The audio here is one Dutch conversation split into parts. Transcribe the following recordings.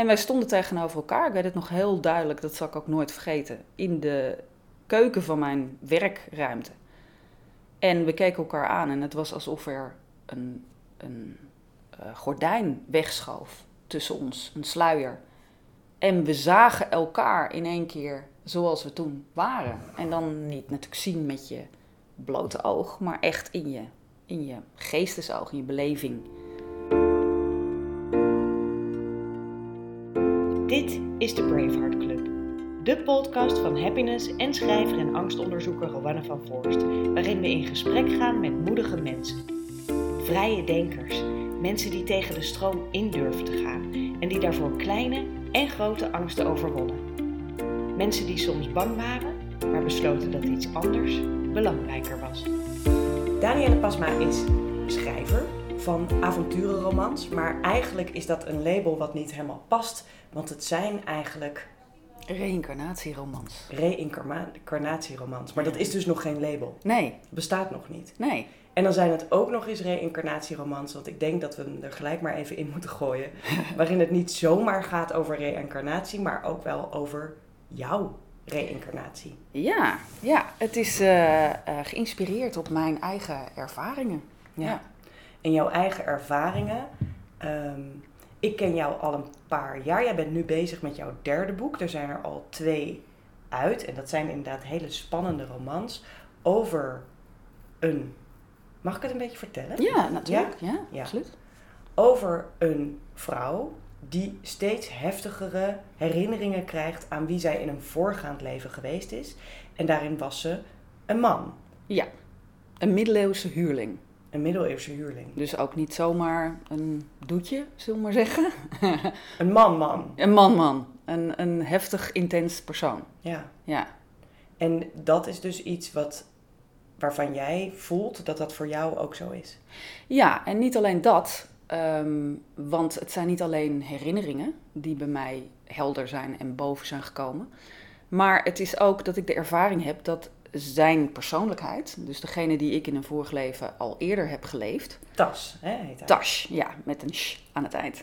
En wij stonden tegenover elkaar. Ik weet het nog heel duidelijk, dat zal ik ook nooit vergeten. In de keuken van mijn werkruimte. En we keken elkaar aan en het was alsof er een, een uh, gordijn wegschoof tussen ons, een sluier. En we zagen elkaar in één keer zoals we toen waren. En dan niet natuurlijk zien met je blote oog, maar echt in je, in je geestesoog, in je beleving. Is de Braveheart Club. De podcast van happiness en schrijver en angstonderzoeker Rowanne van Voorst, waarin we in gesprek gaan met moedige mensen. Vrije denkers, mensen die tegen de stroom in durven te gaan en die daarvoor kleine en grote angsten overwonnen. Mensen die soms bang waren, maar besloten dat iets anders belangrijker was. Danielle Pasma is schrijver van avonturenromans, maar eigenlijk is dat een label wat niet helemaal past, want het zijn eigenlijk Reïncarnatieromans. Reïncarnatieromans. Maar dat is dus nog geen label. Nee. Bestaat nog niet. Nee. En dan zijn het ook nog eens reïncarnatieromans, want ik denk dat we hem er gelijk maar even in moeten gooien. waarin het niet zomaar gaat over reïncarnatie, maar ook wel over jouw reïncarnatie. Ja, ja. het is uh, uh, geïnspireerd op mijn eigen ervaringen. Ja. ja. En jouw eigen ervaringen. Um, ik ken jou al een paar jaar. Jij bent nu bezig met jouw derde boek. Er zijn er al twee uit. En dat zijn inderdaad hele spannende romans over een. Mag ik het een beetje vertellen? Ja, natuurlijk. Ja, ja, absoluut. Over een vrouw die steeds heftigere herinneringen krijgt aan wie zij in een voorgaand leven geweest is. En daarin was ze een man. Ja, een middeleeuwse huurling. Een middeleeuwse huurling. Dus ook niet zomaar een doetje, zullen we maar zeggen. een man-man. Een man-man. Een, een heftig, intens persoon. Ja. ja. En dat is dus iets wat, waarvan jij voelt dat dat voor jou ook zo is. Ja, en niet alleen dat. Ehm, want het zijn niet alleen herinneringen die bij mij helder zijn en boven zijn gekomen. Maar het is ook dat ik de ervaring heb dat zijn persoonlijkheid, dus degene die ik in een vorig leven al eerder heb geleefd. Tas, hè, heet. Tas, ja, met een sh aan het eind.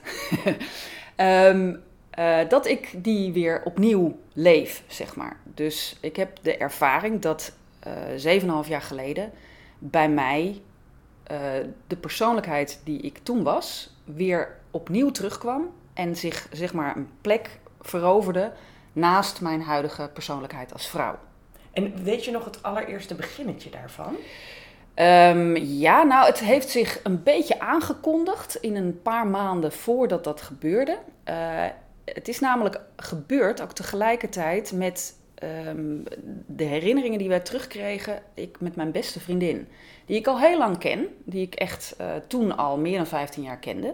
um, uh, dat ik die weer opnieuw leef, zeg maar. Dus ik heb de ervaring dat uh, half jaar geleden bij mij uh, de persoonlijkheid die ik toen was, weer opnieuw terugkwam en zich, zeg maar, een plek veroverde naast mijn huidige persoonlijkheid als vrouw. En weet je nog het allereerste beginnetje daarvan? Um, ja, nou, het heeft zich een beetje aangekondigd in een paar maanden voordat dat gebeurde. Uh, het is namelijk gebeurd ook tegelijkertijd met um, de herinneringen die wij terugkregen, ik met mijn beste vriendin. Die ik al heel lang ken, die ik echt uh, toen al meer dan 15 jaar kende.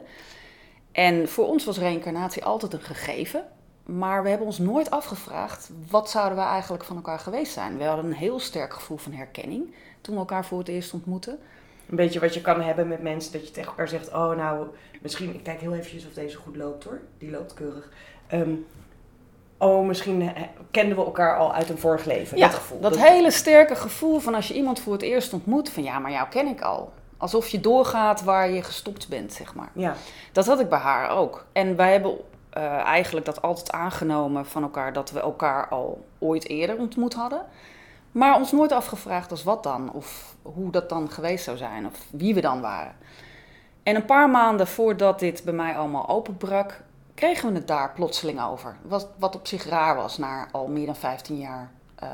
En voor ons was reïncarnatie altijd een gegeven. Maar we hebben ons nooit afgevraagd, wat zouden we eigenlijk van elkaar geweest zijn? We hadden een heel sterk gevoel van herkenning toen we elkaar voor het eerst ontmoetten. Een beetje wat je kan hebben met mensen, dat je tegen elkaar zegt, oh nou, misschien, ik kijk heel eventjes of deze goed loopt hoor. Die loopt keurig. Um, oh, misschien kenden we elkaar al uit een vorig leven. Ja, dat gevoel. Dat, dat hele sterke gevoel van als je iemand voor het eerst ontmoet, van ja, maar jou ken ik al. Alsof je doorgaat waar je gestopt bent, zeg maar. Ja. Dat had ik bij haar ook. En wij hebben uh, eigenlijk dat altijd aangenomen van elkaar dat we elkaar al ooit eerder ontmoet hadden. Maar ons nooit afgevraagd als wat dan, of hoe dat dan geweest zou zijn, of wie we dan waren. En een paar maanden voordat dit bij mij allemaal openbrak, kregen we het daar plotseling over. Wat, wat op zich raar was na al meer dan 15 jaar uh,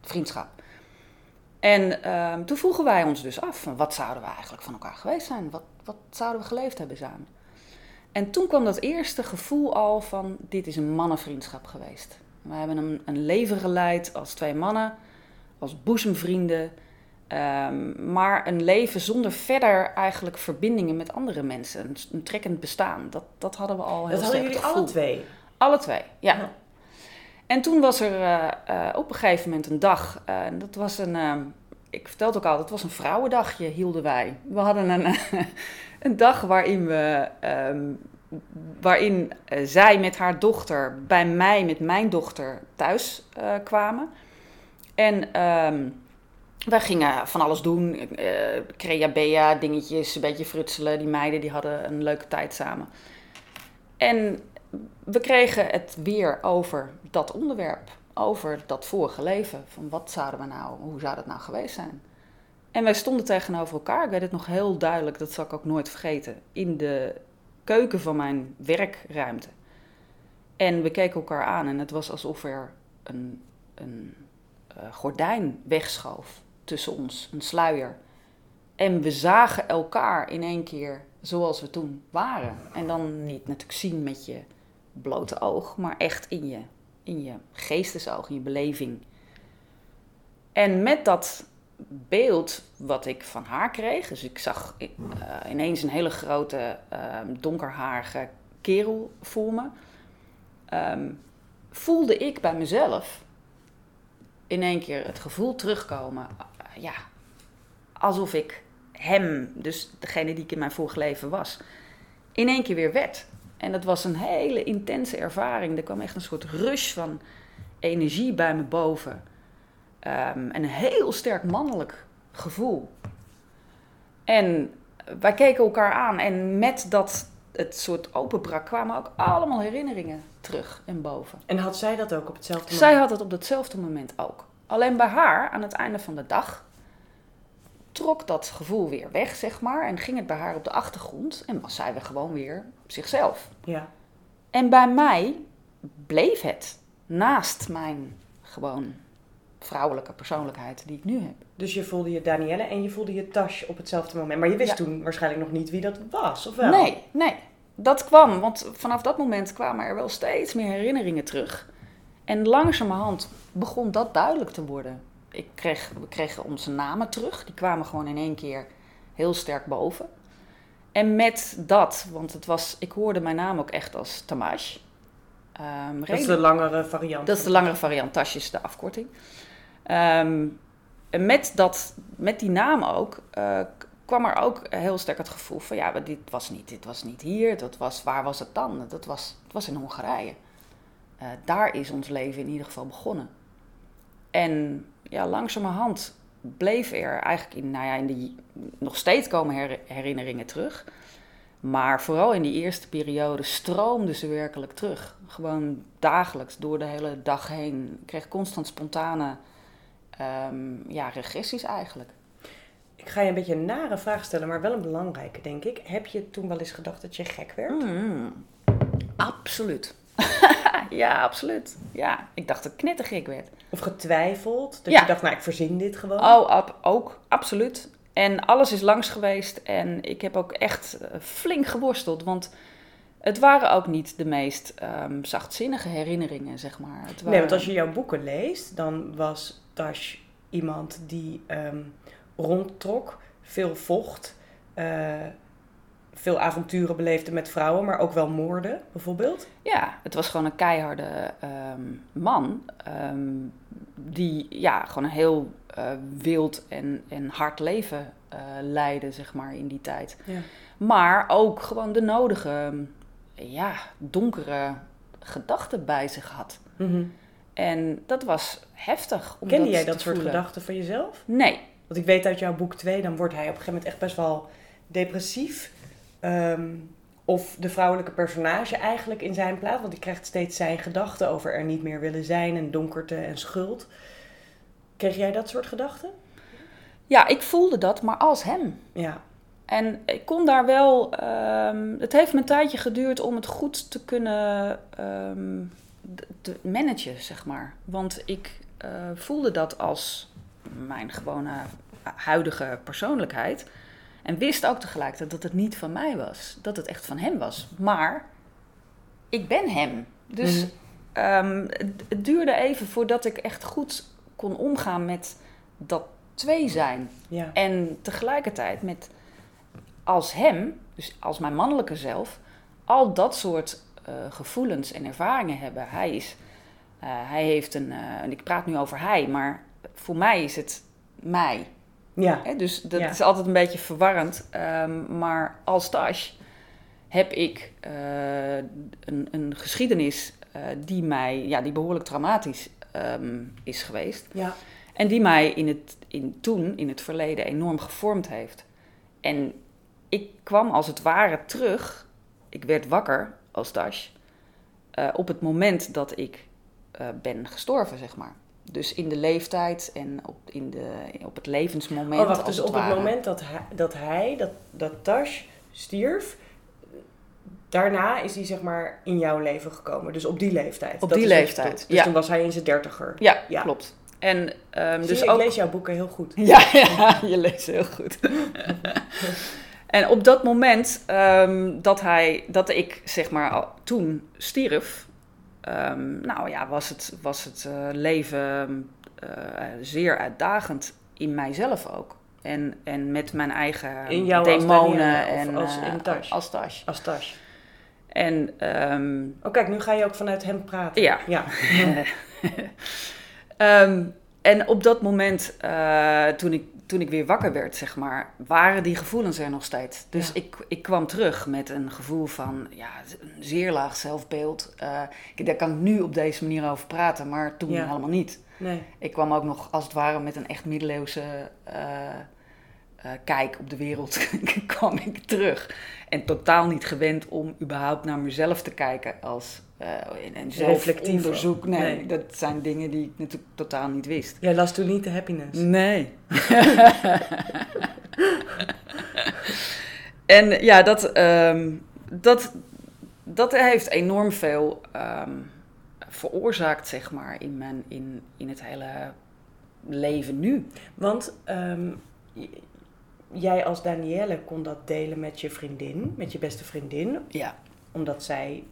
vriendschap. En uh, toen vroegen wij ons dus af, wat zouden we eigenlijk van elkaar geweest zijn? Wat, wat zouden we geleefd hebben samen? En toen kwam dat eerste gevoel al van, dit is een mannenvriendschap geweest. We hebben een, een leven geleid als twee mannen, als boezemvrienden. Um, maar een leven zonder verder eigenlijk verbindingen met andere mensen. Een, een trekkend bestaan. Dat, dat hadden we al heel Dat hadden jullie alle twee? Alle twee, ja. ja. En toen was er uh, uh, op een gegeven moment een dag. Uh, dat was een, uh, ik vertel het ook al, dat was een vrouwendagje hielden wij. We hadden een, een dag waarin we... Um, waarin zij met haar dochter bij mij met mijn dochter thuis kwamen. En... Um, wij gingen van alles doen. Uh, crea bea, dingetjes, een beetje frutselen. Die meiden die hadden een leuke tijd samen. En we kregen het weer over dat onderwerp. Over dat vorige leven. Van wat zouden we nou, hoe zou dat nou geweest zijn? En wij stonden tegenover elkaar. Ik weet het nog heel duidelijk, dat zal ik ook nooit vergeten. In de keuken van mijn werkruimte. En we keken elkaar aan en het was alsof er een, een uh, gordijn wegschoof tussen ons, een sluier. En we zagen elkaar in één keer zoals we toen waren. En dan niet natuurlijk zien met je blote oog, maar echt in je, in je geestesoog, in je beleving. En met dat beeld wat ik van haar kreeg, dus ik zag uh, ineens een hele grote uh, donkerharige kerel voor me, um, voelde ik bij mezelf in één keer het gevoel terugkomen, uh, ja, alsof ik hem, dus degene die ik in mijn vorig leven was, in één keer weer werd. En dat was een hele intense ervaring. Er kwam echt een soort rush van energie bij me boven. Um, en een heel sterk mannelijk gevoel. En wij keken elkaar aan en met dat het soort openbrak kwamen ook allemaal herinneringen terug en boven. En had zij dat ook op hetzelfde moment? Zij had het op hetzelfde moment ook. Alleen bij haar, aan het einde van de dag, trok dat gevoel weer weg, zeg maar. En ging het bij haar op de achtergrond. En was zij weer gewoon weer zichzelf. Ja. En bij mij bleef het naast mijn gewoon vrouwelijke persoonlijkheid die ik nu heb. Dus je voelde je Danielle en je voelde je Tash op hetzelfde moment. Maar je wist Ja. toen waarschijnlijk nog niet wie dat was, of wel? Nee, nee. Dat kwam, want vanaf dat moment kwamen er wel steeds meer herinneringen terug. En langzamerhand begon dat duidelijk te worden. Ik kreeg, we kregen onze namen terug. Die kwamen gewoon in één keer heel sterk boven. En met dat, want het was, ik hoorde mijn naam ook echt als Tamash. Ehm, Dat is de langere variant. Dat is de langere variant, Tasje is de afkorting. Ehm, en met, dat, met die naam ook, eh, kwam er ook heel sterk het gevoel van, ja, maar dit was niet, dit was niet hier, dat was, waar was het dan? Dat was, het was in Hongarije. Eh, daar is ons leven in ieder geval begonnen. En ja, langzamerhand bleef er eigenlijk in, nou ja, in die, nog steeds komen her- herinneringen terug. Maar vooral in die eerste periode stroomden ze werkelijk terug. Gewoon dagelijks, door de hele dag heen. Ik kreeg constant spontane ehm, ja, regressies eigenlijk. Ik ga je een beetje een nare vraag stellen, maar wel een belangrijke, denk ik. Heb je toen wel eens gedacht dat je gek werd? Mm, absoluut. ja, absoluut. Ja, ik dacht dat ik knettergek werd. Of getwijfeld? Dat Ja. je dacht, nou, ik verzin dit gewoon? Oh, ab- ook, absoluut. En alles is langs geweest en ik heb ook echt eh, flink geworsteld. Want het waren ook niet de meest ehm, zachtzinnige herinneringen, zeg maar. Het Nee, want als je jouw boeken leest, dan was Tash iemand die ehm, rondtrok, veel vocht, eh, veel avonturen beleefde met vrouwen, maar ook wel moorden, bijvoorbeeld. Ja, het was gewoon een keiharde ehm, man. ehm, die ja, gewoon een heel eh, wild en, en hard leven eh, leidde, zeg maar, in die tijd. Ja. Maar ook gewoon de nodige, ja, donkere gedachten bij zich had. En dat was heftig. Om Kende jij dat soort voelen. gedachten van jezelf? Nee. Want ik weet uit jouw boek 2, dan wordt hij op een gegeven moment echt best wel depressief. Ehm, of de vrouwelijke personage eigenlijk in zijn plaats. Want die krijgt steeds zijn gedachten over er niet meer willen zijn en donkerte en schuld. Kreeg jij dat soort gedachten? Ja, ik voelde dat, maar als hem. Ja. En ik kon daar wel. ehm, het heeft me een tijdje geduurd om het goed te kunnen ehm, te managen, zeg maar. Want ik eh, voelde dat als mijn gewone huidige persoonlijkheid. En wist ook tegelijkertijd dat het niet van mij was. Dat het echt van hem was. Maar ik ben hem. Dus Mhm. ehm, het, het duurde even voordat ik echt goed kon omgaan met dat twee zijn. Ja. En tegelijkertijd met als hem, dus als mijn mannelijke zelf, al dat soort eh, gevoelens en ervaringen hebben. Hij is, eh, hij heeft een, eh, en ik praat nu over hij, maar voor mij is het mij. Ja. Hè? Dus dat Ja. is altijd een beetje verwarrend. Ehm, maar als Tash heb ik eh, een, een geschiedenis eh, die mij, ja, die behoorlijk traumatisch ehm, is geweest. Ja. En die mij in het, in, toen, in het verleden, enorm gevormd heeft. En ik kwam als het ware terug. Ik werd wakker als Dash. eh, op het moment dat ik ben gestorven, zeg maar. Dus in de leeftijd en op, in de, op het levensmoment. Oh, wacht, dus het op het moment dat hij, dat, hij dat, dat Tash stierf, daarna is hij zeg maar in jouw leven gekomen. Dus op die leeftijd. Op Dat die leeftijd. Dus ja. toen was hij in zijn dertiger. Ja, Ja. klopt. En ehm, Zie dus ook. ik lees jouw boeken heel goed. Ja, ja, je leest heel goed. en op dat moment ehm, dat, hij, dat ik zeg maar al toen stierf, ehm, nou ja, was het, was het eh, leven eh, zeer uitdagend in mijzelf ook. En, en met mijn eigen In jou als demonen of en als eh, in Tash? als Tash. Als Tash. En ehm, Oh kijk, nu ga je ook vanuit hem praten. Ja. ja. Ehm, en op dat moment, toen, ik, toen ik weer wakker werd, zeg maar, waren die gevoelens er nog steeds. Dus Ja. ik, ik kwam terug met een gevoel van ja, een zeer laag zelfbeeld. Eh, ik- daar kan ik nu op deze manier over praten, maar toen Ja. helemaal niet. Nee. Ik kwam ook nog als het ware met een echt middeleeuwse eh, eh, kijk op de wereld kwam ik terug. En totaal niet gewend om überhaupt naar mezelf te kijken als eh en, en zelfonderzoek. ook. Nee, Nee. dat zijn dingen die ik natuurlijk totaal niet wist. Jij las toen niet de happiness. Nee. en ja, dat, ehm, dat, dat heeft enorm veel ehm, veroorzaakt, zeg maar, in, mijn, in, in het hele leven nu. Want ehm, jij als Danielle kon dat delen met je vriendin, met je beste vriendin, Ja. omdat zij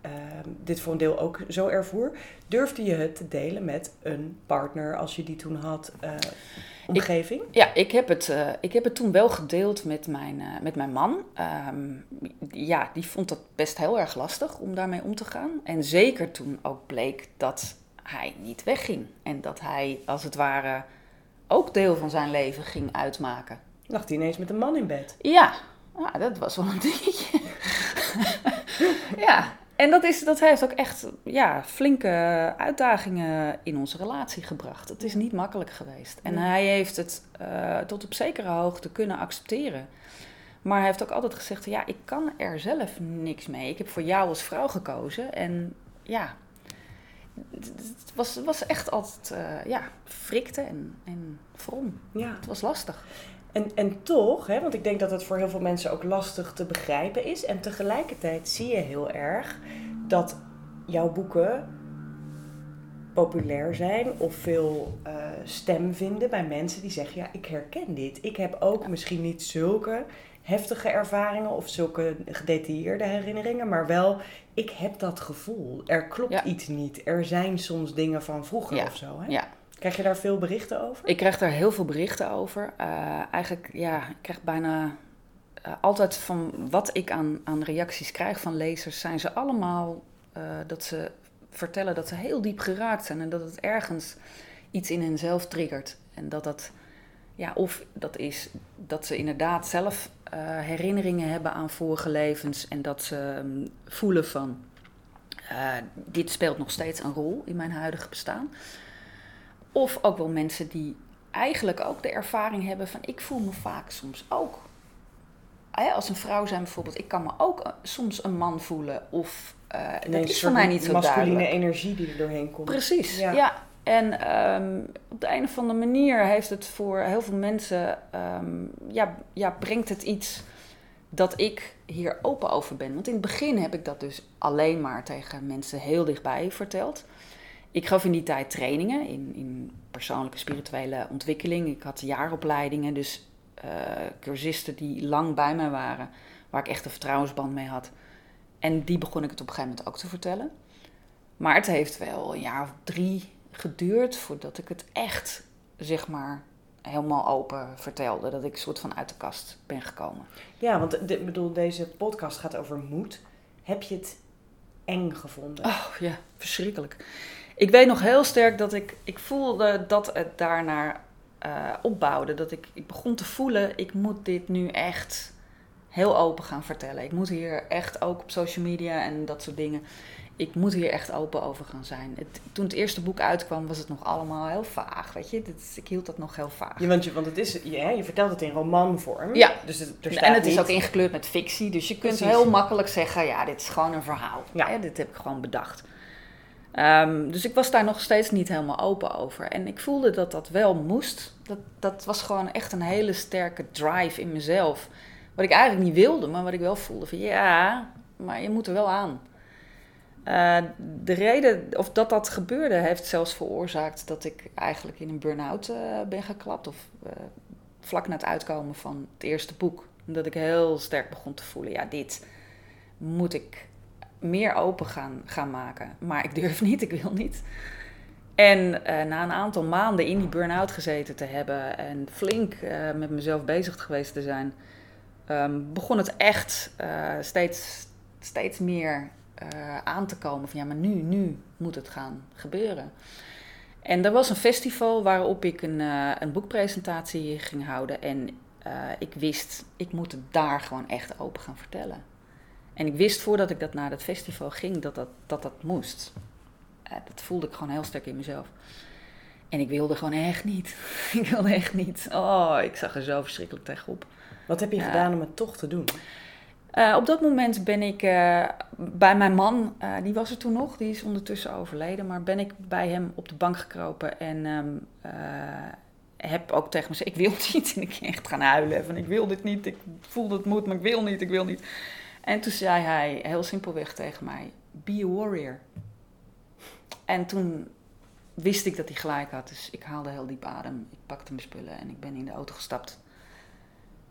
ehm, dit voor een deel ook zo ervoer. Durfde je het te delen met een partner als je die toen had, eh, omgeving? Ja, ik heb het, eh, ik heb het toen wel gedeeld met mijn, eh, met mijn man. Ehm, ja, die vond dat best heel erg lastig om daarmee om te gaan. En zeker toen ook bleek dat hij niet wegging. En dat hij, als het ware, ook deel van zijn leven ging uitmaken. Lag hij ineens met een man in bed? Ja, ja dat was wel een dingetje. ja, en dat, is, dat heeft ook echt ja, flinke uitdagingen in onze relatie gebracht. Het is niet makkelijk geweest. En hij heeft het eh, tot op zekere hoogte kunnen accepteren. Maar hij heeft ook altijd gezegd, ja, ik kan er zelf niks mee. Ik heb voor jou als vrouw gekozen. En ja, het was, was echt altijd, eh, ja, frikte en, en vrom. Ja. Het was lastig. En, en toch, hè, want ik denk dat het voor heel veel mensen ook lastig te begrijpen is. En tegelijkertijd zie je heel erg dat jouw boeken populair zijn of veel eh, stem vinden bij mensen die zeggen: Ja, ik herken dit. Ik heb ook misschien niet zulke heftige ervaringen of zulke gedetailleerde herinneringen, maar wel, ik heb dat gevoel. Er klopt Ja. iets niet. Er zijn soms dingen van vroeger Ja. of zo. Hè? Ja. Krijg je daar veel berichten over? Ik krijg daar heel veel berichten over. Eh, eigenlijk, ja, ik krijg bijna eh, altijd van wat ik aan, aan reacties krijg van lezers, zijn ze allemaal eh, dat ze vertellen dat ze heel diep geraakt zijn en dat het ergens iets in henzelf triggert. En dat dat, ja, of dat is dat ze inderdaad zelf herinneringen hebben aan vorige levens en dat ze mm, voelen van, dit speelt nog steeds een rol in mijn huidige bestaan. Of ook wel mensen die eigenlijk ook de ervaring hebben van ik voel me vaak soms ook. Als een vrouw zijn bijvoorbeeld, ik kan me ook eh, soms een man voelen. Of eh, dat Ineens is een voor mij niet zo masculine duidelijk. energie die er doorheen komt. Precies, Ja. ja. En ehm, op de een of andere manier heeft het voor heel veel mensen, ehm, ja, ja, brengt het iets dat ik hier open over ben. Want in het begin heb ik dat dus alleen maar tegen mensen heel dichtbij verteld. Ik gaf in die tijd trainingen in, in persoonlijke spirituele ontwikkeling. Ik had jaaropleidingen, dus eh, cursisten die lang bij mij waren, waar ik echt een vertrouwensband mee had. En die begon ik het op een gegeven moment ook te vertellen. Maar het heeft wel een jaar of drie geduurd voordat ik het echt, zeg maar, helemaal open vertelde. Dat ik soort van uit de kast ben gekomen. Ja, want de- ik bedoel, deze podcast gaat over moed. Heb je het eng gevonden? Oh ja, verschrikkelijk. Ik weet nog heel sterk dat ik, ik voelde dat het daarnaar eh, opbouwde. Dat ik, ik begon te voelen, ik moet dit nu echt heel open gaan vertellen. Ik moet hier echt ook op social media en dat soort dingen. Ik moet hier echt open over gaan zijn. Het, toen het eerste boek uitkwam, was het nog allemaal heel vaag. Weet je, Dit- ik hield dat nog heel vaag. Ja, want, je, want het is, ja, je vertelt het in romanvorm. Ja. Dus het, er staat En het is ook ingekleurd met fictie, dus je kunt Precies. heel makkelijk zeggen: ja, dit is gewoon een verhaal. Ja. Hè, dit heb ik gewoon bedacht. Ehm, dus ik was daar nog steeds niet helemaal open over. En ik voelde dat dat wel moest. Dat, dat was gewoon echt een hele sterke drive in mezelf. Wat ik eigenlijk niet wilde, maar wat ik wel voelde van ja, maar je moet er wel aan. Eh, de reden of dat dat gebeurde heeft zelfs veroorzaakt dat ik eigenlijk in een burn-out eh, ben geklapt. Of eh, vlak na het uitkomen van het eerste boek. Dat ik heel sterk begon te voelen, ja, dit moet ik meer open gaan, gaan maken. Maar ik durf niet, ik wil niet. En eh, na een aantal maanden in die burn-out gezeten te hebben en flink eh, met mezelf bezig geweest te zijn, ehm, begon het echt eh, steeds, steeds meer aan te komen van ja, maar nu, nu moet het gaan gebeuren. En er was een festival waarop ik een, een boekpresentatie ging houden. En ik wist, ik moet het daar gewoon echt open gaan vertellen. En ik wist voordat ik dat naar dat festival ging, dat dat, dat, dat moest. Eh, dat voelde ik gewoon heel sterk in mezelf. En ik wilde gewoon echt niet. ik wilde echt niet. Oh, ik zag er zo verschrikkelijk tegenop. Wat heb je gedaan om het toch te doen? Eh, op dat moment ben ik eh, bij mijn man, die was er toen nog, die is ondertussen overleden, maar ben ik bij hem op de bank gekropen en ehm, eh, heb ook tegen me gezegd, ik wil niet. En ik ging echt gaan huilen van ik wil dit niet, ik voel dat het moet, maar ik wil niet, ik wil niet. En toen zei hij heel simpelweg tegen mij, be a warrior. En toen wist ik dat hij gelijk had, dus ik haalde heel diep adem. Ik pakte mijn spullen en ik ben in de auto gestapt.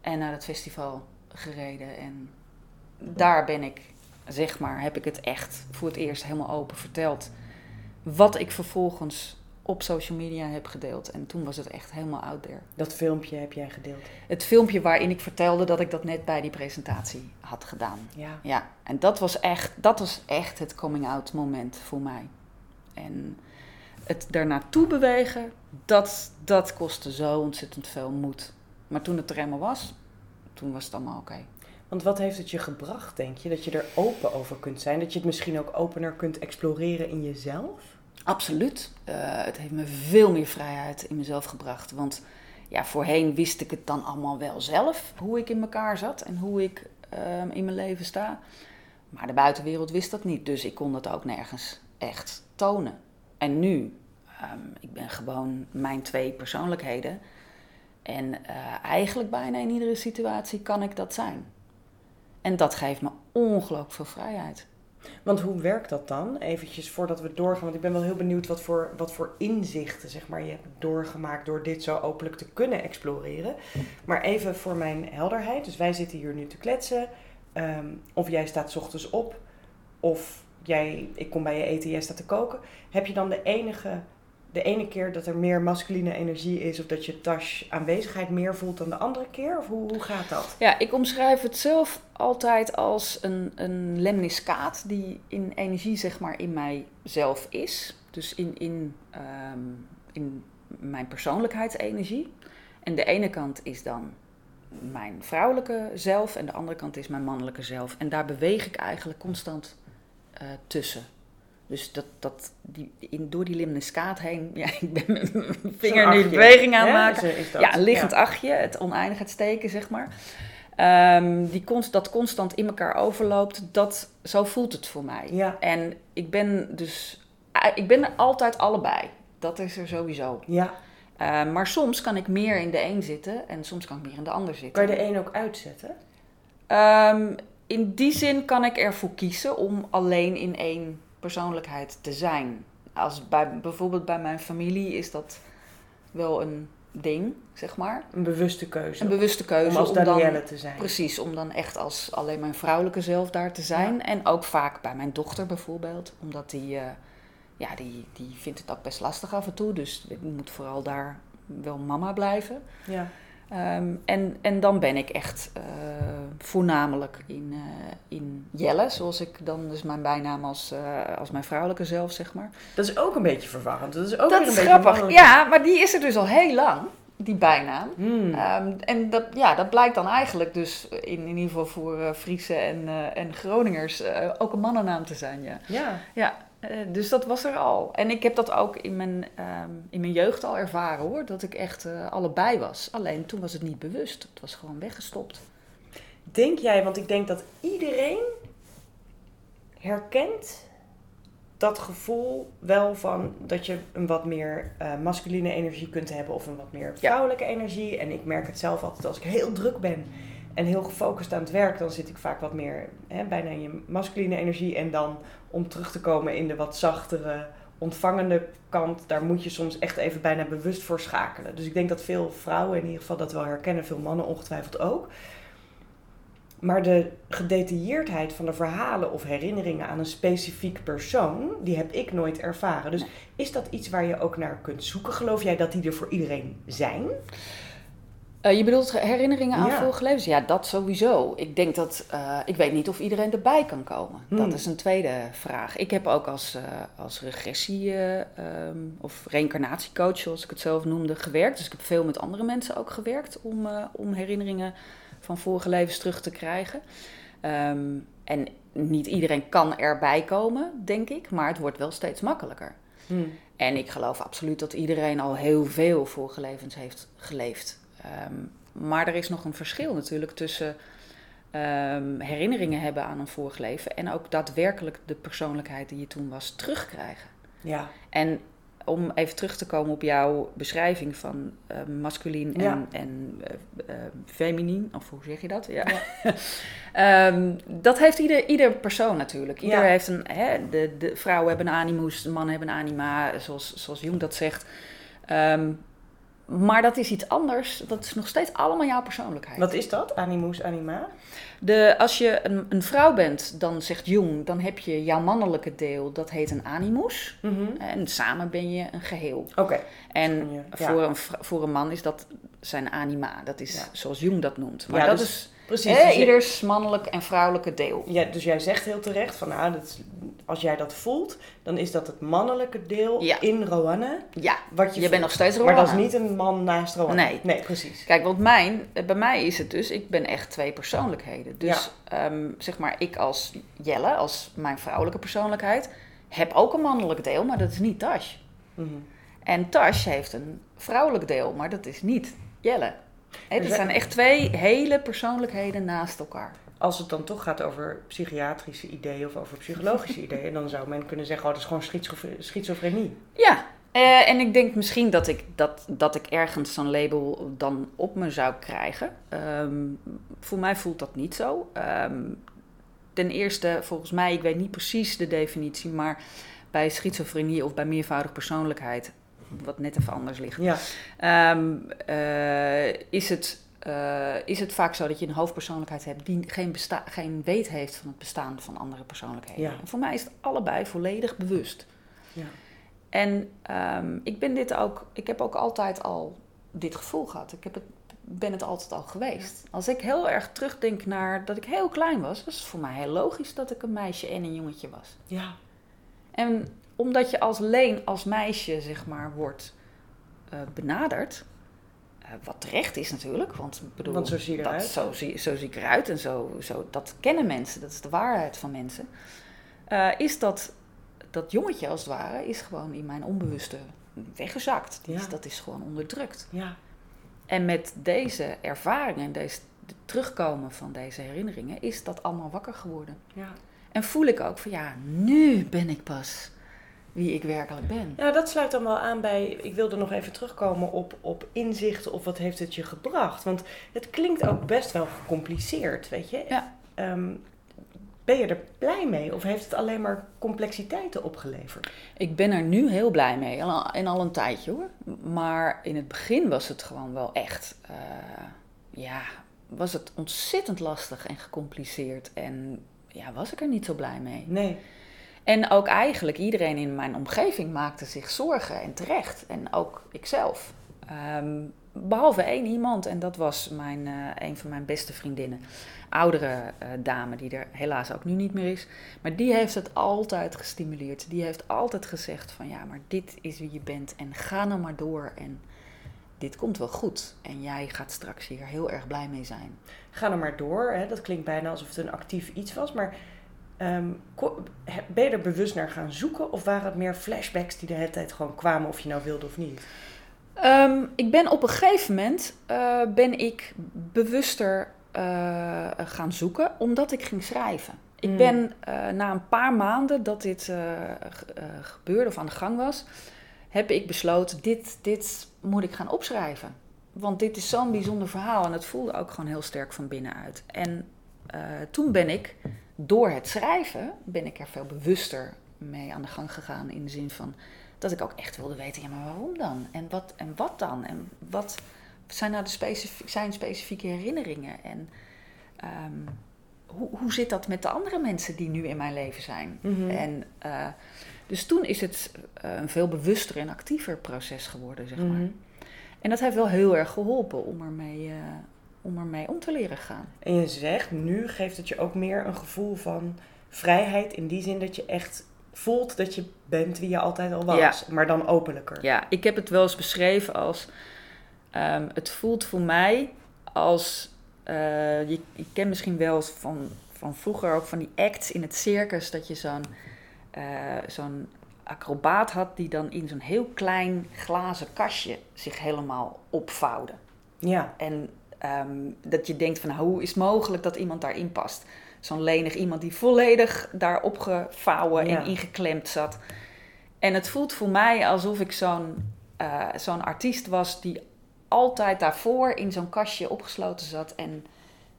En naar het festival gereden en daar ben ik, zeg maar, heb ik het echt voor het eerst helemaal open verteld. Wat ik vervolgens op social media heb gedeeld. En toen was het echt helemaal out there. Dat filmpje heb jij gedeeld. Het filmpje waarin ik vertelde dat ik dat net bij die presentatie had gedaan. Ja. Ja, en dat was echt, dat was echt het coming out moment voor mij. En het daarnaartoe bewegen, dat, dat kostte zo ontzettend veel moed. Maar toen het er helemaal was, toen was het allemaal oké. Want wat heeft het je gebracht, denk je? Dat je er open over kunt zijn? Dat je het misschien ook opener kunt exploreren in jezelf? Absoluut. Eh, het heeft me veel meer vrijheid in mezelf gebracht. Want ja, voorheen wist ik het dan allemaal wel zelf, hoe ik in elkaar zat en hoe ik ehm, in mijn leven sta. Maar de buitenwereld wist dat niet, dus ik kon dat ook nergens echt tonen. En nu, ehm, ik ben gewoon mijn twee persoonlijkheden. En eh, eigenlijk bijna in iedere situatie kan ik dat zijn. En dat geeft me ongelooflijk veel vrijheid. Want hoe werkt dat dan? Eventjes voordat we doorgaan, want ik ben wel heel benieuwd wat voor, wat voor inzichten zeg maar, je hebt doorgemaakt door dit zo openlijk te kunnen exploreren. Maar even voor mijn helderheid. Dus wij zitten hier nu te kletsen. Ehm, of jij staat ochtends op, of jij, ik kom bij je eten, jij staat te koken. Heb je dan de enige, de ene keer dat er meer masculine energie is, of dat je Tash aanwezigheid meer voelt dan de andere keer? Of hoe, hoe gaat dat? Ja, ik omschrijf het zelf altijd als een, een lemniscaat die in energie zeg maar in mijzelf is. Dus in, in, ehm, in mijn persoonlijkheidsenergie. En de ene kant is dan mijn vrouwelijke zelf en de andere kant is mijn mannelijke zelf. En daar beweeg ik eigenlijk constant eh, tussen. Dus dat, dat die, in, door die lemniscaat heen, ja, ik ben met mijn vinger nu de achtje, beweging aan het maken. Is- is dat- Ja, een liggend achtje, het oneindigheidsteken, zeg maar. Ehm, die const, dat constant in elkaar overloopt, dat, zo voelt het voor mij. Ja. En ik ben dus, ik ben er altijd allebei. Dat is er sowieso. Ja. Eh, maar soms kan ik meer in de een zitten en soms kan ik meer in de ander zitten. Kan je de een ook uitzetten? Ehm, in die zin kan ik ervoor kiezen om alleen in één persoonlijkheid te zijn. Als bij, bijvoorbeeld bij mijn familie is dat wel een ding, zeg maar. Een bewuste keuze. Een bewuste keuze. om als dan- Danielle te zijn. Precies, om dan echt als alleen mijn vrouwelijke zelf daar te zijn. En ook vaak bij mijn dochter bijvoorbeeld. Omdat die, eh, ja, die, die vindt het ook best lastig af en toe. Dus ik moet vooral daar wel mama blijven. Ja. Ehm, en, en dan ben ik echt eh, voornamelijk in, eh, in Jelle, zoals ik dan dus mijn bijnaam als, eh, als mijn vrouwelijke zelf, zeg maar. Dat is ook een beetje verwarrend. Dat is ook dat weer een is beetje grappig. Ja, maar die is er dus al heel lang. die bijnaam. Hmm. Ehm, en dat, ja, dat blijkt dan eigenlijk dus in, in ieder geval voor Friese en, en Groningers ook een mannennaam te zijn. Ja. ja. Ja, eh, dus dat was er al. En ik heb dat ook in mijn, ehm, in mijn jeugd al ervaren hoor, dat ik echt eh, allebei was. Alleen toen was het niet bewust, het was gewoon weggestopt. Denk jij, want ik denk dat iedereen herkent dat gevoel wel van dat je een wat meer eh, masculine energie kunt hebben of een wat meer vrouwelijke energie. En ik merk het zelf altijd als ik heel druk ben en heel gefocust aan het werk, dan zit ik vaak wat meer hè, bijna in je masculine energie. En dan om terug te komen in de wat zachtere, ontvangende kant, daar moet je soms echt even bijna bewust voor schakelen. Dus ik denk dat veel vrouwen in ieder geval dat wel herkennen, veel mannen ongetwijfeld ook. Maar de gedetailleerdheid van de verhalen of herinneringen aan een specifiek persoon, die heb ik nooit ervaren. Dus Nee. is dat iets waar je ook naar kunt zoeken? Geloof jij dat die er voor iedereen zijn? Eh, je bedoelt herinneringen aan Ja. vorige levens? Ja, dat sowieso. Ik denk dat, eh, ik weet niet of iedereen erbij kan komen. Hmm. Dat is een tweede vraag. Ik heb ook als, eh, als regressie- eh, ehm, of reïncarnatiecoach, zoals ik het zelf noemde, gewerkt. Dus ik heb veel met andere mensen ook gewerkt om, om herinneringen van vorige levens terug te krijgen. Ehm, en niet iedereen kan erbij komen, denk ik, maar het wordt wel steeds makkelijker. En ik geloof absoluut dat iedereen al heel veel vorige levens heeft geleefd. Ehm, maar er is nog een verschil natuurlijk tussen ehm, herinneringen hebben aan een vorig leven en ook daadwerkelijk de persoonlijkheid die je toen was terugkrijgen. Ja. En om even terug te komen op jouw beschrijving van eh masculien en, Ja. en eh, feminien, of hoe zeg je dat? Ja. Dat heeft ieder, ieder persoon natuurlijk. Ieder Ja. heeft een, hè, de, de vrouwen hebben een animus, de mannen hebben een anima, zoals, zoals Jung dat zegt. Ehm, maar dat is iets anders. Dat is nog steeds allemaal jouw persoonlijkheid. Wat is dat? Animus, anima? De, als je een, een vrouw bent, dan zegt Jung, dan heb je jouw mannelijke deel, dat heet een animus. En samen ben je een geheel. Oké. En Ja. voor, een, voor een man is dat zijn anima. Dat is Ja. zoals Jung dat noemt. Maar Ja, dat dus is Precies. hè, dus, je- ieders mannelijk en vrouwelijke deel. ja, dus jij zegt heel terecht van nou, dat als jij dat voelt, dan is dat het mannelijke deel Ja. in Roanne. Ja, Wat je, je voelt. bent nog steeds Maar Roanne. dat is niet een man naast Roanne. Nee. Nee, precies. Kijk, want mijn, bij mij is het dus, ik ben echt twee persoonlijkheden. Dus ehm, zeg maar, ik als Jelle, als mijn vrouwelijke persoonlijkheid, heb ook een mannelijk deel, maar dat is niet Tash. Mhm. En Tash heeft een vrouwelijk deel, maar dat is niet Jelle. Dus dat zijn echt twee hele persoonlijkheden naast elkaar. Als het dan toch gaat over psychiatrische ideeën of over psychologische ideeën, dan zou men kunnen zeggen, oh, dat is gewoon schizof- schizofrenie. Ja, eh, en ik denk misschien dat ik, dat, dat ik ergens zo'n label dan op me zou krijgen. Ehm, voor mij voelt dat niet zo. Ehm, ten eerste, volgens mij, ik weet niet precies de definitie, maar bij schizofrenie of bij meervoudige persoonlijkheid, wat net even anders ligt, Ja. Ehm, eh, is, het, eh, is het vaak zo dat je een hoofdpersoonlijkheid hebt die geen, besta- geen weet heeft van het bestaan van andere persoonlijkheden. Ja. En voor mij is het allebei volledig bewust. Ja. En ehm, ik ben dit ook, ik heb ook altijd al dit gevoel gehad. Ik heb het, ben het altijd al geweest. Als ik heel erg terugdenk naar dat ik heel klein was, was het voor mij heel logisch dat ik een meisje en een jongetje was. Ja. En omdat je als leen, als meisje, zeg maar, wordt eh, benaderd. eh, wat terecht is natuurlijk, want bedoel, Want zo zie dat. Zo, zie, zo zie ik eruit en zo, zo, dat kennen mensen, dat is de waarheid van mensen. Eh, is dat, dat jongetje als het ware, is gewoon in mijn onbewuste weggezakt. Die is- Ja. Dat is gewoon onderdrukt. Ja. En met deze ervaringen, deze, de terugkomen van deze herinneringen, is dat allemaal wakker geworden. Ja. En voel ik ook van ja, nu ben ik pas wie ik werkelijk ben. Ja, dat sluit dan wel aan bij. Ik wilde nog even terugkomen op, op inzichten of wat heeft het je gebracht. Want het klinkt ook best wel gecompliceerd, weet je? Ja. Ehm, ben je er blij mee of heeft het alleen maar complexiteiten opgeleverd? Ik ben er nu heel blij mee en al, en al een tijdje hoor. Maar in het begin was het gewoon wel echt, eh, ja, was het ontzettend lastig en gecompliceerd. En ja, was ik er niet zo blij mee. Nee. En ook eigenlijk iedereen in mijn omgeving maakte zich zorgen en terecht. En ook ikzelf. Ehm, behalve één iemand en dat was mijn, eh, een van mijn beste vriendinnen. Oudere eh, dame die er helaas ook nu niet meer is. Maar die heeft het altijd gestimuleerd. Die heeft altijd gezegd van ja, maar dit is wie je bent en ga nou maar door. En dit komt wel goed. En jij gaat straks hier heel erg blij mee zijn. Ga er maar door. Hè? Dat klinkt bijna alsof het een actief iets was. Maar he- ben je er bewust naar gaan zoeken? Of waren het meer flashbacks die de hele tijd gewoon kwamen of je nou wilde of niet? Ehm, ik ben op een gegeven moment eh, ben ik bewuster eh, gaan zoeken, omdat ik ging schrijven. Ik Hmm. ben eh, na een paar maanden dat dit ge- gebeurde of aan de gang was, heb ik besloten, dit, dit moet ik gaan opschrijven. Want dit is zo'n bijzonder verhaal en het voelde ook gewoon heel sterk van binnenuit. En eh, toen ben ik, door het schrijven, ben ik er veel bewuster mee aan de gang gegaan. In de zin van dat ik ook echt wilde weten, ja maar waarom dan? En wat, en wat dan? En wat zijn nou de specif zijn specifieke herinneringen? En ehm, hoe, hoe zit dat met de andere mensen die nu in mijn leven zijn? Mhm. En uh, dus toen is het uh, een veel bewuster en actiever proces geworden, zeg maar. Mhm. En dat heeft wel heel erg geholpen om ermee, uh, om ermee om te leren gaan. En je zegt, nu geeft het je ook meer een gevoel van vrijheid in die zin dat je echt voelt dat je bent wie je altijd al was, Ja. maar dan openlijker. Ja, ik heb het wel eens beschreven als... Um, het voelt voor mij als... Uh, je, je kent misschien wel van, van vroeger ook van die acts in het circus... dat je zo'n uh, zo'n acrobaat had die dan in zo'n heel klein glazen kastje zich helemaal opvouwde. Ja. En um, dat je denkt van hoe is het mogelijk dat iemand daarin past? Zo'n lenig iemand die volledig daar opgevouwen Ja. en ingeklemd zat. En het voelt voor mij alsof ik zo'n uh, zo'n artiest was die altijd daarvoor in zo'n kastje opgesloten zat. En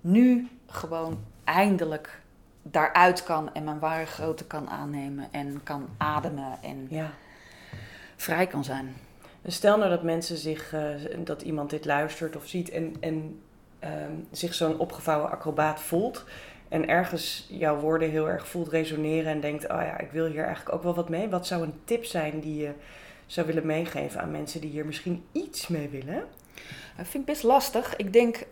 nu gewoon eindelijk daaruit kan en mijn ware grootte kan aannemen en kan ademen en ja. vrij kan zijn. Stel nou dat mensen zich, uh, dat iemand dit luistert of ziet en, en um, zich zo'n opgevouwen acrobaat voelt. En ergens jouw woorden heel erg voelt resoneren en denkt, oh ja, ik wil hier eigenlijk ook wel wat mee. Wat zou een tip zijn die je zou willen meegeven aan mensen die hier misschien iets mee willen? Dat vind ik best lastig. Ik denk,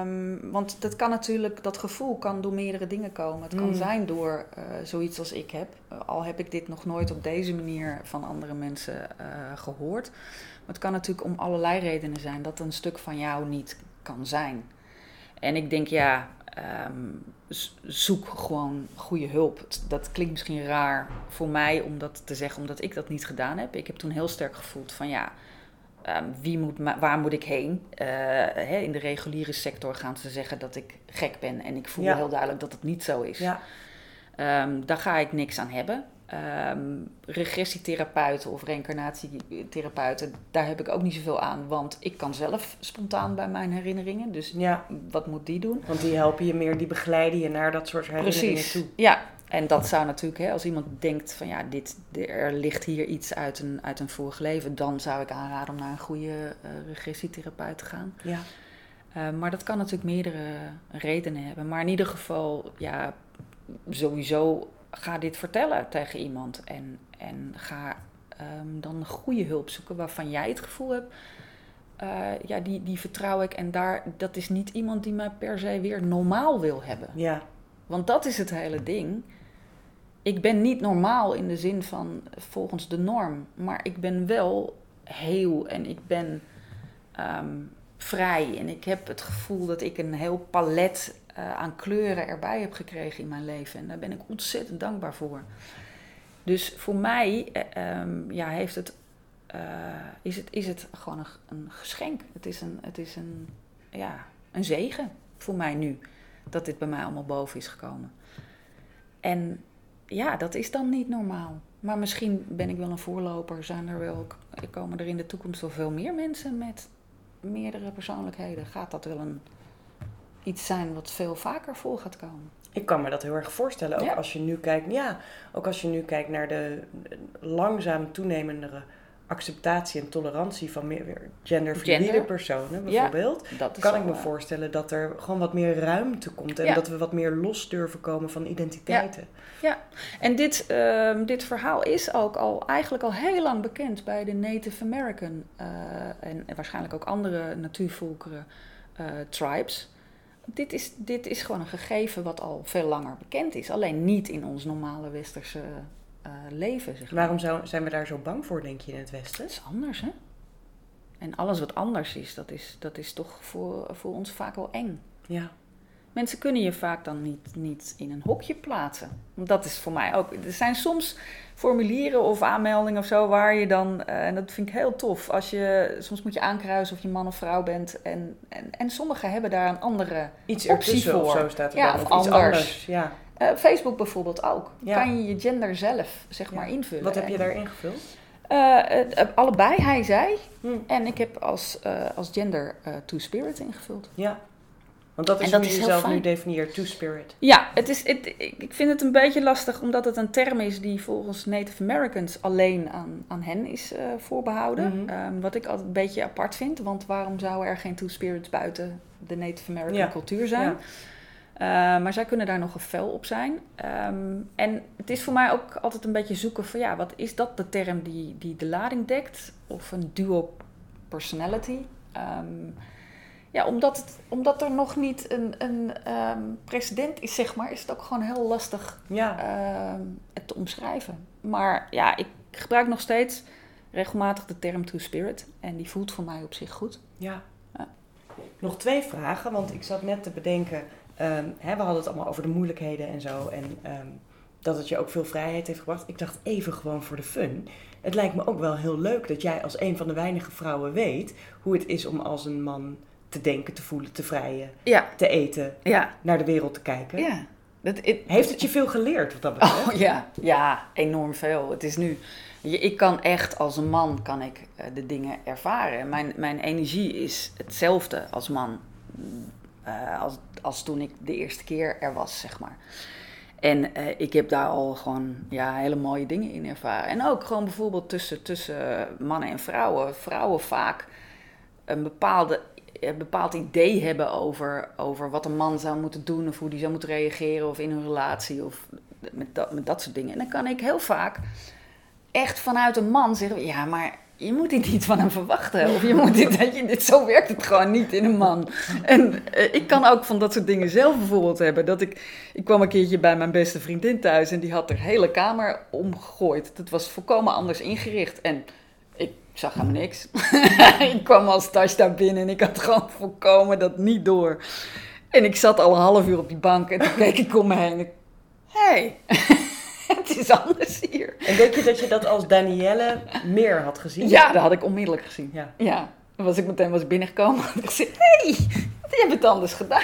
um, want dat kan natuurlijk, dat gevoel kan door meerdere dingen komen. Het kan Mm. zijn door uh, zoiets als ik heb. Uh, al heb ik dit nog nooit op deze manier van andere mensen uh, gehoord. Maar het kan natuurlijk om allerlei redenen zijn dat een stuk van jou niet kan zijn. En ik denk, ja, um, zoek gewoon goede hulp. Dat klinkt misschien raar voor mij om dat te zeggen, omdat ik dat niet gedaan heb. Ik heb toen heel sterk gevoeld van ja, um, wie moet, waar moet ik heen? Uh, hè, in de reguliere sector gaan ze zeggen dat ik gek ben. En ik voel Ja. heel duidelijk dat het niet zo is. Ja. Um, daar ga ik niks aan hebben. Um, regressietherapeuten of reïncarnatietherapeuten, daar heb ik ook niet zoveel aan. Want ik kan zelf spontaan bij mijn herinneringen. Dus Ja, wat moet die doen? want die helpen je meer, die begeleiden je naar dat soort herinneringen Precies. toe. Ja, en dat zou natuurlijk, hè, als iemand denkt van ja, dit, er ligt hier iets uit een, uit een vorig leven, dan zou ik aanraden om naar een goede uh, regressietherapeut te gaan. Ja. Uh, maar dat kan natuurlijk meerdere redenen hebben. Maar in ieder geval, ja, sowieso ga dit vertellen tegen iemand. En, en ga um, dan een goede hulp zoeken waarvan jij het gevoel hebt. Uh, ja, die, die vertrouw ik. En daar, dat is niet iemand die mij per se weer normaal wil hebben. Ja. Want dat is het hele ding. Ik ben niet normaal in de zin van volgens de norm. Maar ik ben wel heel en ik ben um, vrij. En ik heb het gevoel dat ik een heel palet uh, aan kleuren erbij heb gekregen in mijn leven. En daar ben ik ontzettend dankbaar voor. Dus voor mij uh, um, ja, heeft het, uh, is, het, is het gewoon een, een geschenk. Het is, een, het is een, ja, een zegen voor mij nu. Dat dit bij mij allemaal boven is gekomen. En ja, dat is dan niet normaal. Maar misschien ben ik wel een voorloper. Zijn er wel, komen er in de toekomst wel veel meer mensen met meerdere persoonlijkheden? Gaat dat wel een, iets zijn wat veel vaker voor gaat komen? Ik kan me dat heel erg voorstellen. Ook Ja. als je nu kijkt, ja, ook als je nu kijkt naar de langzaam toenemende acceptatie en tolerantie van meer genderfluïde Gender. personen, Ja, bijvoorbeeld. Dat kan ik me voorstellen dat er gewoon wat meer ruimte komt en Ja. dat we wat meer los durven komen van identiteiten. En dit, ehm, dit verhaal is ook al eigenlijk al heel lang bekend bij de Native American eh, en, en waarschijnlijk ook andere natuurvolkeren eh, tribes. Dit is, dit is gewoon een gegeven wat al veel langer bekend is. Alleen niet in ons normale westerse eh, leven. Zeg maar. Waarom zou, zijn we daar zo bang voor, denk je, in het Westen? Het is anders, hè? en alles wat anders is, dat is, dat is toch voor, voor ons vaak wel eng. Ja. Mensen kunnen je vaak dan niet, niet in een hokje plaatsen. Want Dat is voor mij ook. Er zijn soms formulieren of aanmeldingen of zo waar je dan, eh, en dat vind ik heel tof, als je, soms moet je aankruisen of je man of vrouw bent. En, en, en sommigen hebben daar een andere Iets Optie ertussen of voor. zo staat er Ja, dan. of iets anders. anders. Ja. Eh, Facebook bijvoorbeeld ook. Ja. Kan je je gender zelf, zeg Ja. maar, invullen. Wat heb je En, daar ingevuld? eh, eh, allebei, hij, zij. Hm. En ik heb als, als gender Two-Spirit ingevuld. Ja. Want dat is En dat hoe je jezelf nu definieert, two-spirit. Ja, het is, het, ik vind het een beetje lastig omdat het een term is die volgens Native Americans alleen aan, aan hen is eh, voorbehouden. Mhm. Ehm, wat ik altijd een beetje apart vind, want waarom zouden er geen Two-Spirits buiten de Native American Ja. cultuur zijn? Eh, maar zij kunnen daar nogal fel op zijn. Ehm, en het is voor mij ook altijd een beetje zoeken van ja, wat is dat de term die, die de lading dekt? Of een dual personality? Ehm, ja, omdat, het, omdat er nog niet een, een ehm, precedent is, zeg maar, is het ook gewoon heel lastig Ja. het te omschrijven. Maar ja, ik gebruik nog steeds regelmatig de term True Spirit. En die voelt voor mij op zich goed. Ja. Ja. Nog twee vragen, want ik zat net te bedenken. Ehm, hè, we hadden het allemaal over de moeilijkheden en zo. En ehm, dat het je ook veel vrijheid heeft gebracht. Ik dacht even gewoon voor de fun. Het lijkt me ook wel heel leuk dat jij als een van de weinige vrouwen weet hoe het is om als een man te denken, te voelen, te vrijen, Ja, te eten, ja, naar de wereld te kijken. ja. Dat, Heeft het je veel geleerd wat dat betreft? Oh ja, ja, enorm veel. Het is nu, ik kan echt als een man kan ik eh, de dingen ervaren. Mijn, mijn energie is hetzelfde als man eh, als, als toen ik de eerste keer er was, zeg maar. En eh, ik heb daar al gewoon ja, hele mooie dingen in ervaren. En ook gewoon bijvoorbeeld tussen, tussen mannen en vrouwen. Vrouwen vaak een bepaalde, een bepaald idee hebben over, over wat een man zou moeten doen... of hoe die zou moeten reageren of in een relatie of met dat, met dat soort dingen. En dan kan ik heel vaak echt vanuit een man zeggen... ja, maar je moet dit niet van hem verwachten. Of je moet dit, dat je, dit, zo werkt het gewoon niet in een man. En eh, ik kan ook van dat soort dingen zelf bijvoorbeeld hebben. Dat ik, ik kwam een keertje bij mijn beste vriendin thuis en die had haar hele kamer omgegooid. Het was volkomen anders ingericht. En ik zag helemaal niks. ik kwam als tas daar binnen en ik had gewoon volkomen dat niet door. En ik zat al een half uur op die bank en toen keek ik om me heen. Hé, hey, het is anders hier. En denk je dat je dat als Danielle meer had gezien? Ja, dat had ik onmiddellijk gezien. Ja. Ja, dan was ik meteen was binnengekomen en ik hé, hey, je hebt het anders gedaan.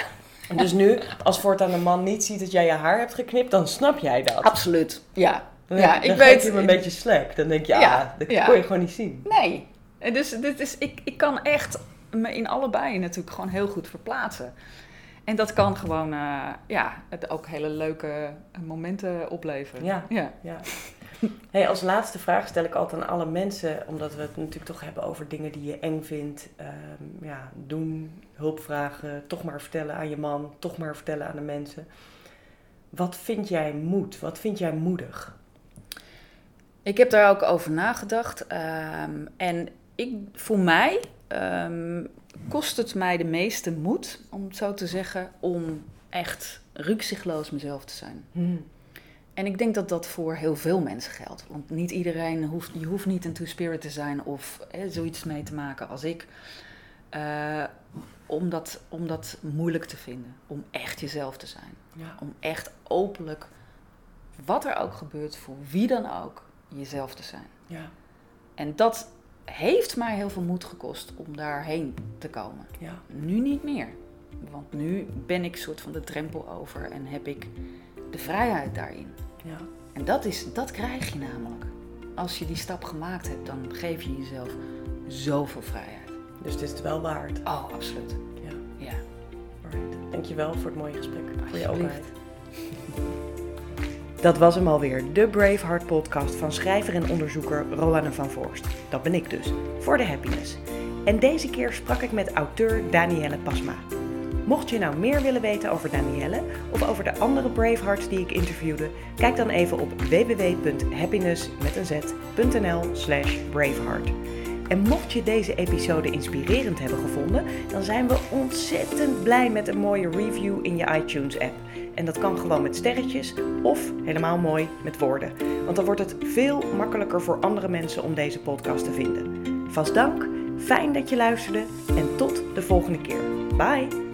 En dus nu, als voortaan een man niet ziet dat jij je haar hebt geknipt, dan snap jij dat. Absoluut, ja. Dan, ja, dan ik geef weet- je hem een beetje slack. Dan denk je, ja, Ja, dat ja. kon je gewoon niet zien. Nee, En dus dit is, ik, ik kan echt me in allebei natuurlijk gewoon heel goed verplaatsen. En dat kan gewoon eh, ja, het ook hele leuke momenten opleveren. Ja. ja. Ja. Hey, als laatste vraag stel ik altijd aan alle mensen, omdat we het natuurlijk toch hebben over dingen die je eng vindt. Ehm, ja, doen, hulp vragen, toch maar vertellen aan je man, toch maar vertellen aan de mensen. Wat vind jij moed? Wat vind jij moedig? Ik heb daar ook over nagedacht. ehm, en ik, voor mij ehm, kost het mij de meeste moed, om het zo te zeggen, om echt rukzichtloos mezelf te zijn. En ik denk dat dat voor heel veel mensen geldt. Want niet iedereen hoeft, je hoeft niet een two-spirit te zijn of hè, zoiets mee te maken als ik. eh, om, dat, om dat moeilijk te vinden. Om echt jezelf te zijn. Ja. Om echt openlijk, wat er ook gebeurt, voor wie dan ook, jezelf te zijn. Ja. En dat heeft mij heel veel moed gekost om daarheen te komen. Ja. Nu niet meer. Want nu ben ik soort van de drempel over en heb ik de vrijheid daarin. Ja. En dat, is, dat krijg je namelijk. Als je die stap gemaakt hebt, dan geef je jezelf zoveel vrijheid. Dus het is het wel waard. Oh, absoluut. Ja. Ja. Alright. Dankjewel voor het mooie gesprek. Voor je openheid. Dat was hem alweer, de Braveheart podcast van schrijver en onderzoeker Roanne van Voorst. Dat ben ik dus, voor de happiness. En deze keer sprak ik met auteur Danielle Pasma. Mocht je nou meer willen weten over Danielle of over de andere Bravehearts die ik interviewde, kijk dan even op www.happiness.nl slash braveheart. En mocht je deze episode inspirerend hebben gevonden, dan zijn we ontzettend blij met een mooie review in je iTunes-app. En dat kan gewoon met sterretjes of helemaal mooi met woorden. Want dan wordt het veel makkelijker voor andere mensen om deze podcast te vinden. Vast dank, Fijn dat je luisterde en tot de volgende keer. Bye!